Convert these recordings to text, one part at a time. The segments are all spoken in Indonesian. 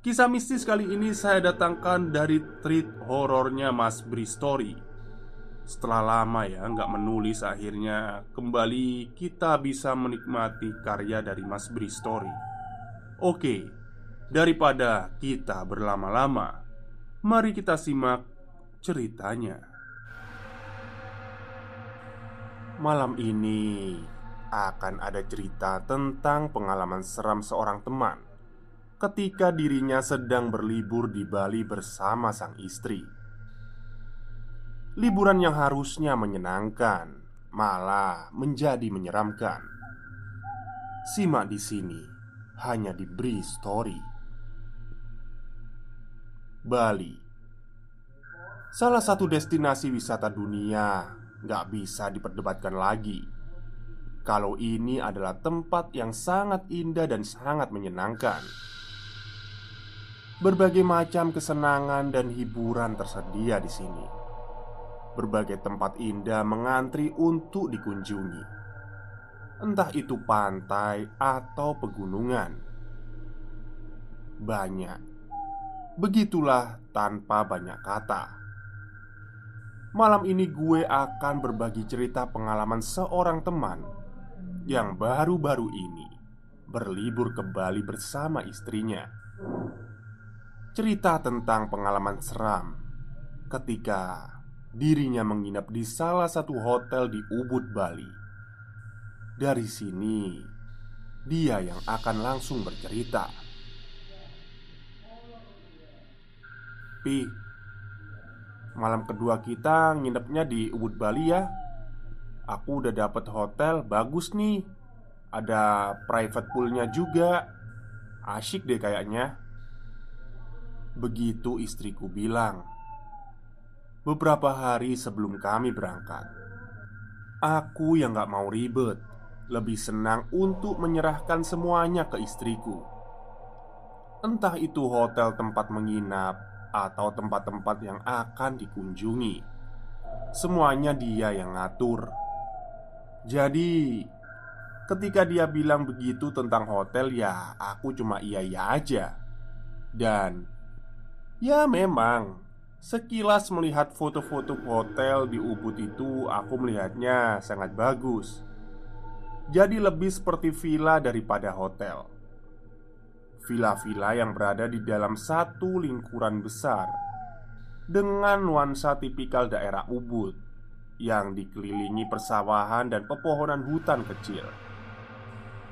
Kisah mistis kali ini saya datangkan dari treat horornya Mas Bri Story Setelah lama ya nggak menulis akhirnya Kembali kita bisa menikmati karya dari Mas Bri Story Oke, daripada kita berlama-lama Mari kita simak ceritanya. Malam ini akan ada cerita tentang pengalaman seram seorang teman ketika dirinya sedang berlibur di Bali bersama sang istri. Liburan yang harusnya menyenangkan malah menjadi menyeramkan. Simak di sini hanya diberi story. Bali Salah satu destinasi wisata dunia Gak bisa diperdebatkan lagi Kalau ini adalah tempat yang sangat indah dan sangat menyenangkan Berbagai macam kesenangan dan hiburan tersedia di sini. Berbagai tempat indah mengantri untuk dikunjungi, entah itu pantai atau pegunungan. Banyak, begitulah tanpa banyak kata. Malam ini gue akan berbagi cerita pengalaman seorang teman yang baru-baru ini berlibur ke Bali bersama istrinya cerita tentang pengalaman seram ketika dirinya menginap di salah satu hotel di Ubud, Bali. Dari sini, dia yang akan langsung bercerita. Pi, malam kedua kita nginepnya di Ubud, Bali ya. Aku udah dapet hotel bagus nih. Ada private poolnya juga. Asyik deh kayaknya. Begitu istriku bilang. Beberapa hari sebelum kami berangkat Aku yang gak mau ribet Lebih senang untuk menyerahkan semuanya ke istriku. Entah itu hotel tempat menginap Atau tempat-tempat yang akan dikunjungi. Semuanya dia yang ngatur. Jadi Ketika dia bilang begitu tentang hotel ya aku cuma iya-iya aja. Dan Ya memang. Sekilas melihat foto-foto hotel di Ubud itu Aku melihatnya sangat bagus. Jadi lebih seperti villa daripada hotel. Villa-villa yang berada di dalam satu lingkuran besar Dengan nuansa tipikal daerah Ubud Yang dikelilingi persawahan dan pepohonan hutan kecil.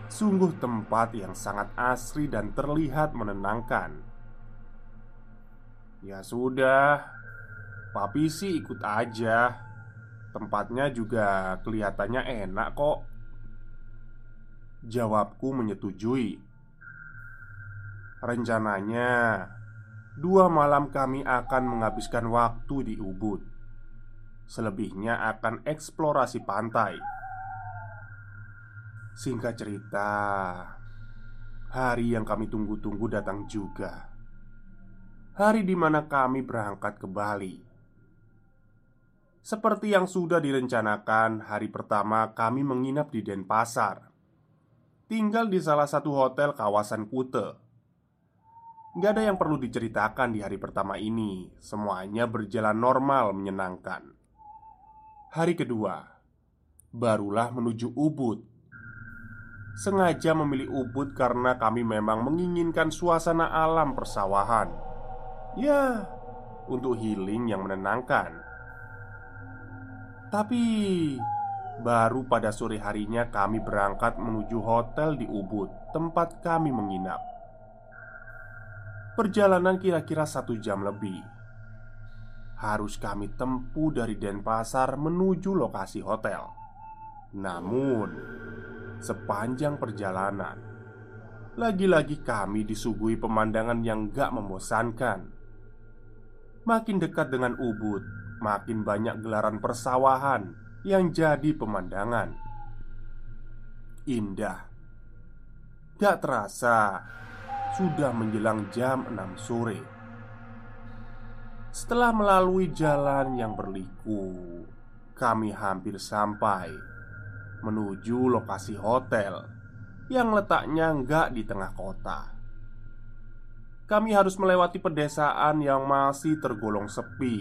Sungguh tempat yang sangat asri dan terlihat menenangkan Ya sudah, papi sih ikut aja. Tempatnya juga kelihatannya enak kok. Jawabku menyetujui. Rencananya, dua malam kami akan menghabiskan waktu di Ubud. Selebihnya akan eksplorasi pantai. Singkat cerita, hari yang kami tunggu-tunggu datang juga. Hari di mana kami berangkat ke Bali. Seperti yang sudah direncanakan, hari pertama kami menginap di Denpasar. Tinggal di salah satu hotel kawasan Kute. Gak ada yang perlu diceritakan di hari pertama ini. Semuanya berjalan normal, menyenangkan. Hari kedua, barulah menuju Ubud sengaja memilih Ubud karena kami memang menginginkan suasana alam persawahan. Ya, untuk healing yang menenangkan. Tapi baru pada sore harinya kami berangkat menuju hotel di Ubud, tempat kami menginap. Perjalanan kira-kira satu jam lebih. Harus kami tempuh dari Denpasar menuju lokasi hotel. Namun, sepanjang perjalanan. Lagi-lagi kami disuguhi pemandangan yang gak membosankan. Makin dekat dengan Ubud, makin banyak gelaran persawahan yang jadi pemandangan. Indah. Gak terasa, sudah menjelang jam 6 sore. Setelah melalui jalan yang berliku, kami hampir sampai menuju lokasi hotel yang letaknya nggak di tengah kota. Kami harus melewati pedesaan yang masih tergolong sepi.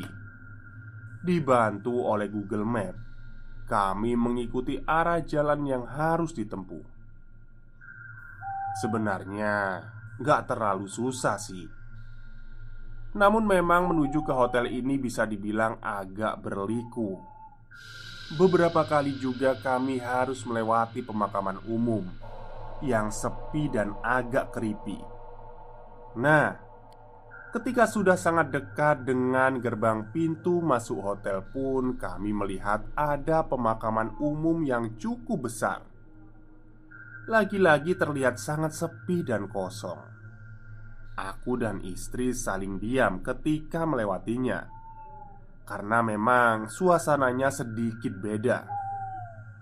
Dibantu oleh Google Map, kami mengikuti arah jalan yang harus ditempuh. Sebenarnya nggak terlalu susah sih. Namun memang menuju ke hotel ini bisa dibilang agak berliku Beberapa kali juga kami harus melewati pemakaman umum yang sepi dan agak creepy. Nah, ketika sudah sangat dekat dengan gerbang pintu masuk hotel pun, kami melihat ada pemakaman umum yang cukup besar. Lagi-lagi terlihat sangat sepi dan kosong. Aku dan istri saling diam ketika melewatinya karena memang suasananya sedikit beda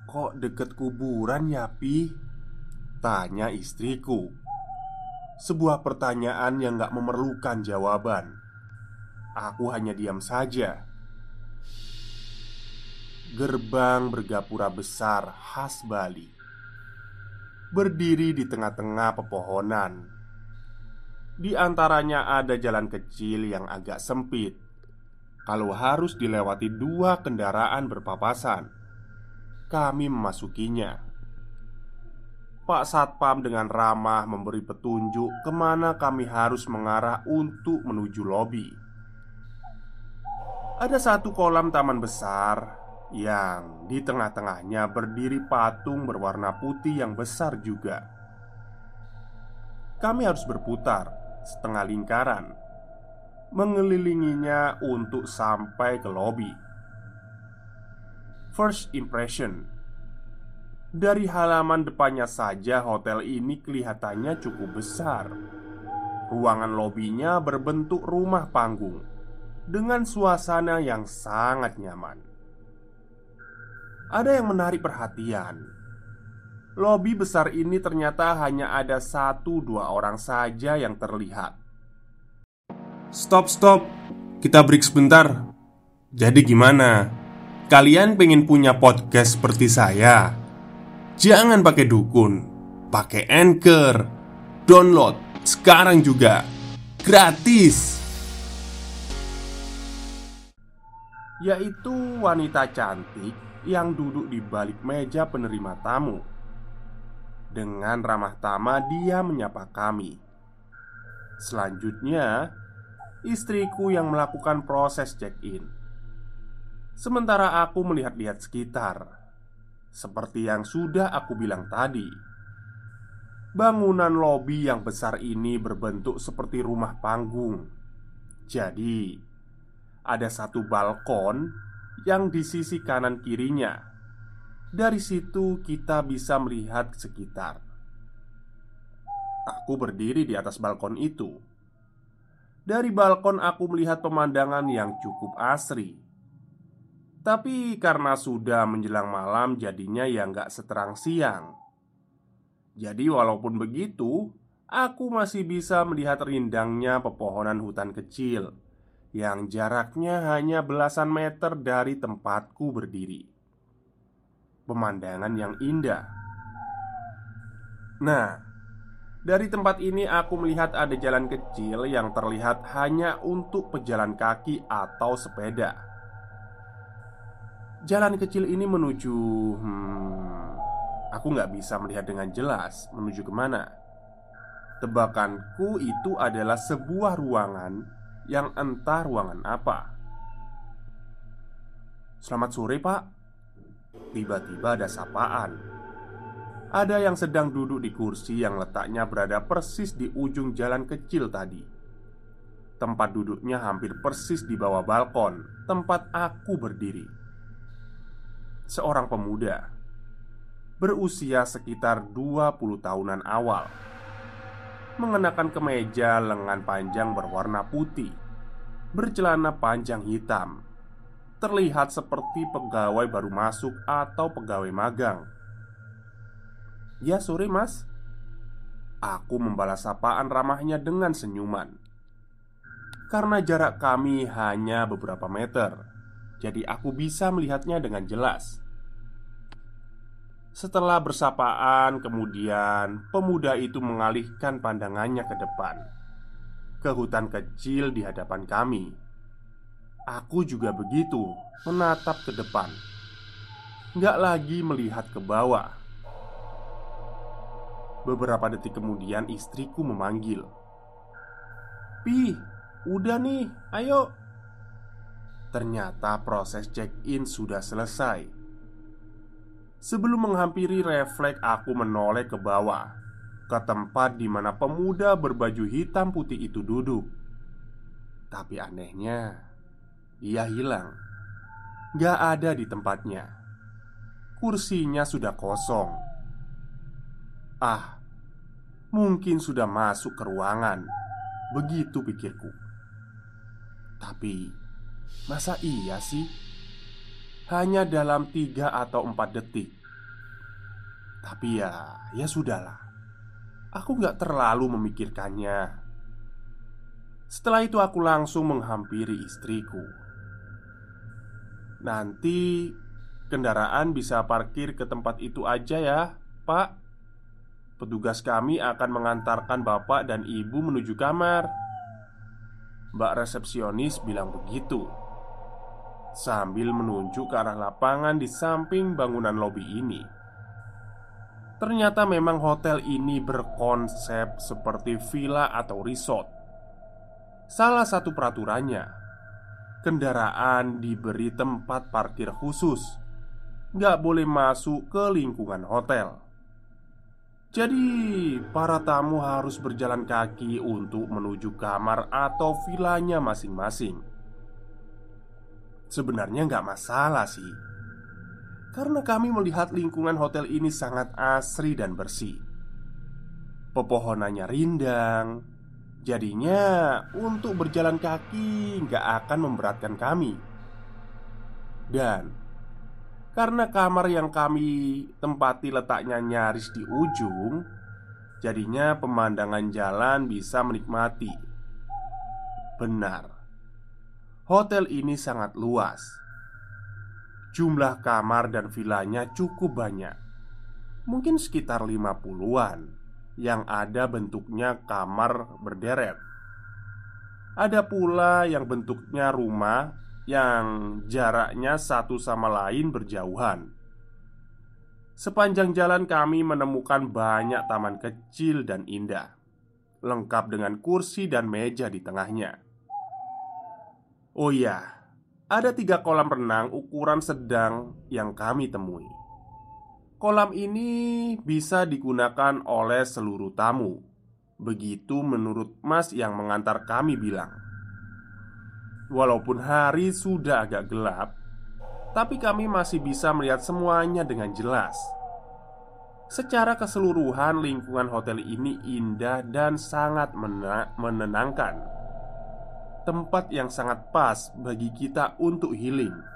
Kok deket kuburan ya Pi? Tanya istriku Sebuah pertanyaan yang gak memerlukan jawaban Aku hanya diam saja Gerbang bergapura besar khas Bali Berdiri di tengah-tengah pepohonan Di antaranya ada jalan kecil yang agak sempit kalau harus dilewati dua kendaraan berpapasan. Kami memasukinya. Pak Satpam dengan ramah memberi petunjuk ke mana kami harus mengarah untuk menuju lobi. Ada satu kolam taman besar yang di tengah-tengahnya berdiri patung berwarna putih yang besar juga. Kami harus berputar setengah lingkaran mengelilinginya untuk sampai ke lobi. First impression dari halaman depannya saja, hotel ini kelihatannya cukup besar. Ruangan lobinya berbentuk rumah panggung dengan suasana yang sangat nyaman. Ada yang menarik perhatian. Lobi besar ini ternyata hanya ada satu dua orang saja yang terlihat Stop, stop. Kita break sebentar. Jadi gimana? Kalian pengen punya podcast seperti saya? Jangan pakai dukun, pakai Anchor. Download sekarang juga. Gratis. Yaitu wanita cantik yang duduk di balik meja penerima tamu. Dengan ramah tamah dia menyapa kami. Selanjutnya, istriku yang melakukan proses check-in. Sementara aku melihat-lihat sekitar, seperti yang sudah aku bilang tadi. Bangunan lobi yang besar ini berbentuk seperti rumah panggung. Jadi, ada satu balkon yang di sisi kanan kirinya. Dari situ kita bisa melihat sekitar. Aku berdiri di atas balkon itu dari balkon aku melihat pemandangan yang cukup asri Tapi karena sudah menjelang malam jadinya ya nggak seterang siang Jadi, walaupun begitu, aku masih bisa melihat rindangnya pepohonan hutan kecil yang jaraknya hanya belasan meter dari tempatku berdiri. Pemandangan yang indah. Nah, dari tempat ini aku melihat ada jalan kecil yang terlihat hanya untuk pejalan kaki atau sepeda. Jalan kecil ini menuju hmm, Aku nggak bisa melihat dengan jelas menuju ke mana Tebakanku itu adalah sebuah ruangan Yang entah ruangan apa Selamat sore pak Tiba-tiba ada sapaan ada yang sedang duduk di kursi yang letaknya berada persis di ujung jalan kecil tadi. Tempat duduknya hampir persis di bawah balkon tempat aku berdiri. Seorang pemuda berusia sekitar 20 tahunan awal mengenakan kemeja lengan panjang berwarna putih, bercelana panjang hitam, terlihat seperti pegawai baru masuk atau pegawai magang. Ya sore mas. Aku membalas sapaan ramahnya dengan senyuman Karena jarak kami hanya beberapa meter Jadi aku bisa melihatnya dengan jelas. Setelah bersapaan kemudian Pemuda itu mengalihkan pandangannya ke depan Ke hutan kecil di hadapan kami. Aku juga begitu Menatap ke depan. Nggak lagi melihat ke bawah. Beberapa detik kemudian istriku memanggil. Pi, udah nih, ayo Ternyata proses check-in sudah selesai. Sebelum menghampiri refleks aku menoleh ke bawah Ke tempat di mana pemuda berbaju hitam putih itu duduk. Tapi anehnya Dia hilang. Gak ada di tempatnya. Kursinya sudah kosong. Ah, Mungkin sudah masuk ke ruangan. Begitu pikirku. Tapi Masa iya sih? Hanya dalam tiga atau empat detik. Tapi ya, ya sudahlah. Aku gak terlalu memikirkannya. Setelah itu aku langsung menghampiri istriku. Nanti kendaraan bisa parkir ke tempat itu aja ya, Pak. Petugas kami akan mengantarkan bapak dan ibu menuju kamar Mbak resepsionis bilang begitu. Sambil menunjuk ke arah lapangan di samping bangunan lobi ini. Ternyata memang hotel ini berkonsep seperti villa atau resort. Salah satu peraturannya. Kendaraan diberi tempat parkir khusus. Gak boleh masuk ke lingkungan hotel jadi, para tamu harus berjalan kaki untuk menuju kamar atau vilanya masing-masing. Sebenarnya nggak masalah sih, karena kami melihat lingkungan hotel ini sangat asri dan bersih. Pepohonannya rindang, jadinya untuk berjalan kaki nggak akan memberatkan kami. Dan karena kamar yang kami tempati letaknya nyaris di ujung Jadinya pemandangan jalan bisa menikmati. Benar. Hotel ini sangat luas. Jumlah kamar dan vilanya cukup banyak. Mungkin sekitar 50-an Yang ada bentuknya kamar berderet. Ada pula yang bentuknya rumah yang jaraknya satu sama lain berjauhan. Sepanjang jalan kami menemukan banyak taman kecil dan indah, lengkap dengan kursi dan meja di tengahnya. Oh iya, ada tiga kolam renang ukuran sedang yang kami temui. Kolam ini bisa digunakan oleh seluruh tamu. Begitu menurut Mas yang mengantar kami bilang. Walaupun hari sudah agak gelap, tapi kami masih bisa melihat semuanya dengan jelas. Secara keseluruhan, lingkungan hotel ini indah dan sangat menenangkan. Tempat yang sangat pas bagi kita untuk healing.